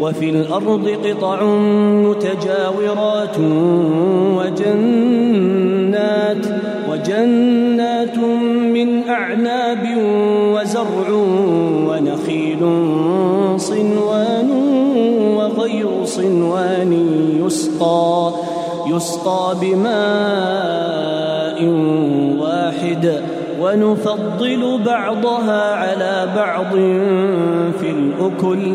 وفي الأرض قطع متجاورات وجنات وجنات من أعناب وزرع ونخيل صنوان وغير صنوان يسقى يسقى بماء واحد ونفضل بعضها على بعض في الأكل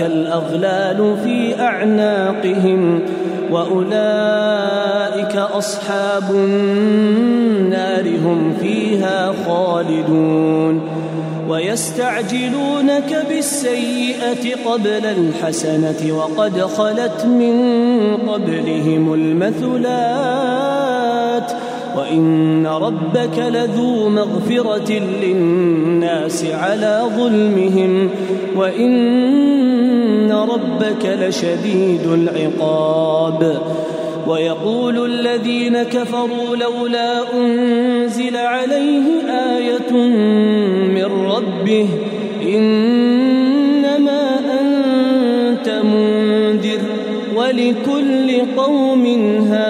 الأغلال في أعناقهم وأولئك أصحاب النار هم فيها خالدون ويستعجلونك بالسيئة قبل الحسنة وقد خلت من قبلهم المثلات وإن ربك لذو مغفرة للناس على ظلمهم ربك لشديد العقاب ويقول الذين كفروا لولا انزل عليه إيه من ربه انما انت منذر ولكل قوم هاد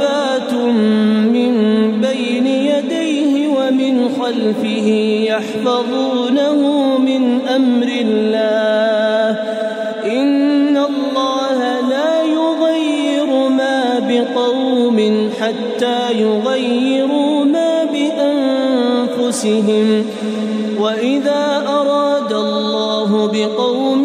معقبات من بين يديه ومن خلفه يحفظونه من أمر الله. إن الله لا يغير ما بقوم حتى يغيروا ما بأنفسهم. وإذا أراد الله بقوم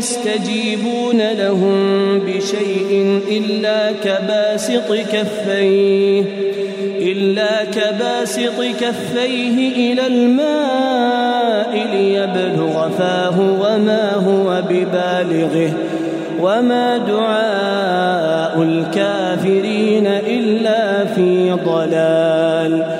يستجيبون لهم بشيء إلا كباسط كفيه إلا كباسط كفيه إلى الماء ليبلغ فاه وما هو ببالغه وما دعاء الكافرين إلا في ضلال.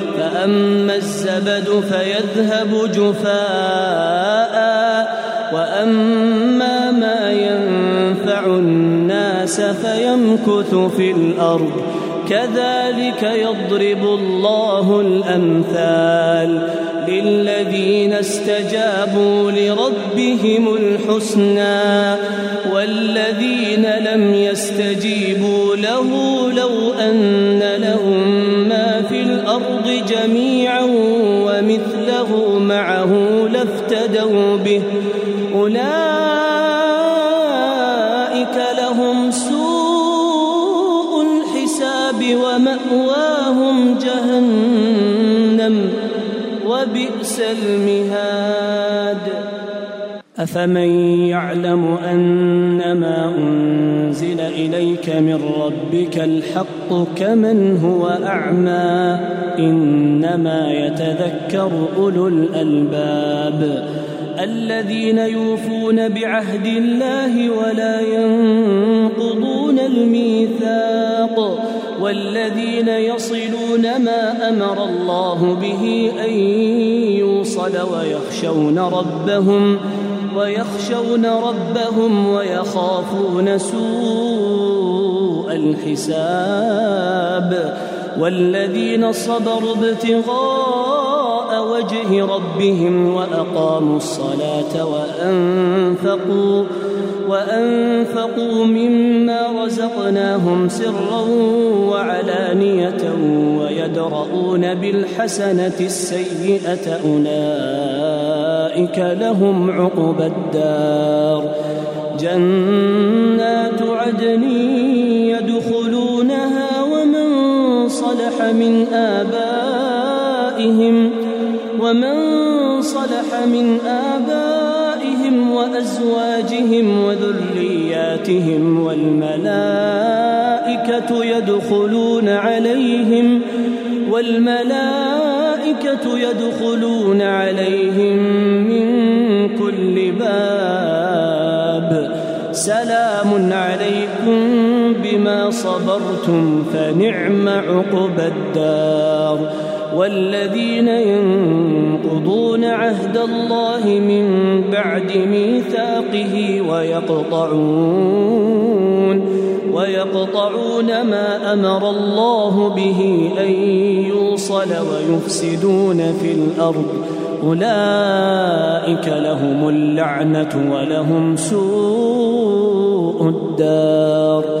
فأما الزبد فيذهب جفاء وأما ما ينفع الناس فيمكث في الأرض. كذلك يضرب الله الأمثال للذين استجابوا لربهم الحسنى والذين لم يستجيبوا له لو أن جميعا ومثله معه لافتدوا به. أولئك لهم سوء الحساب ومأواهم جهنم وبئس المهاد. أفمن يعلم أنما أنزل إليك من ربك الحق كمن هو أعمى. إنما يتذكر أولو الألباب. الذين يوفون بعهد الله ولا ينقضون الميثاق. والذين يصلون ما أمر الله به أن يوصل ويخشون ربهم ويخشون ربهم ويخافون سوء الحساب والذين صبروا ابتغاء وجه ربهم وأقاموا الصلاة وأنفقوا وأنفقوا مما رزقناهم سرا وعلانية ويدرؤون بالحسنة السيئة أولئك لهم عقبى الدار. جنات عدن من آبائهم ومن صلح من آبائهم وأزواجهم وذرياتهم والملائكة يدخلون عليهم والملائكة يدخلون عليهم من كل باب. سلام عليكم بما صبرتم فنعم عقبى الدار. والذين ينقضون عهد الله من بعد ميثاقه ويقطعون ويقطعون ما أمر الله به أن يوصل ويفسدون في الأرض. أولئك لهم اللعنة ولهم سوء الدار.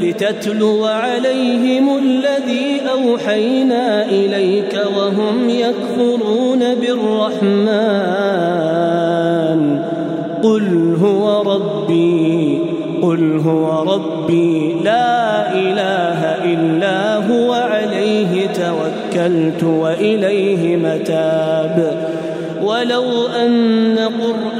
لتتلو عليهم الذي أوحينا إليك وهم يكفرون بالرحمن. قل هو ربي قل هو ربي لا إله إلا هو عليه توكلت وإليه متاب. ولو أن قرآنا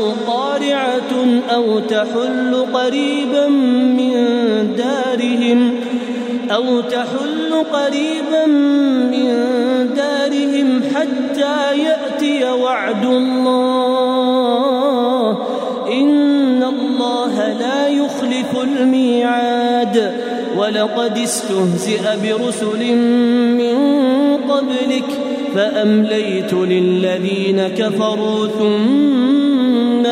أو تحل قريبا من دارهم أو تحل قريبا من دارهم حتى يأتي وعد الله. إن الله لا يخلف الميعاد. ولقد استهزئ برسل من قبلك فأمليت للذين كفروا ثم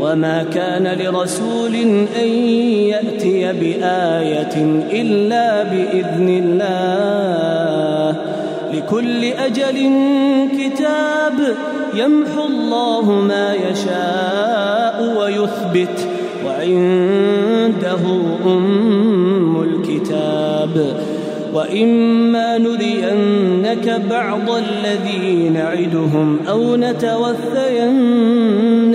وما كان لرسول ان ياتي بايه الا باذن الله لكل أجل كتاب يمحو الله ما يشاء ويثبت وعنده ام الكتاب واما نرينك بعض الذي نعدهم أو نتوفينك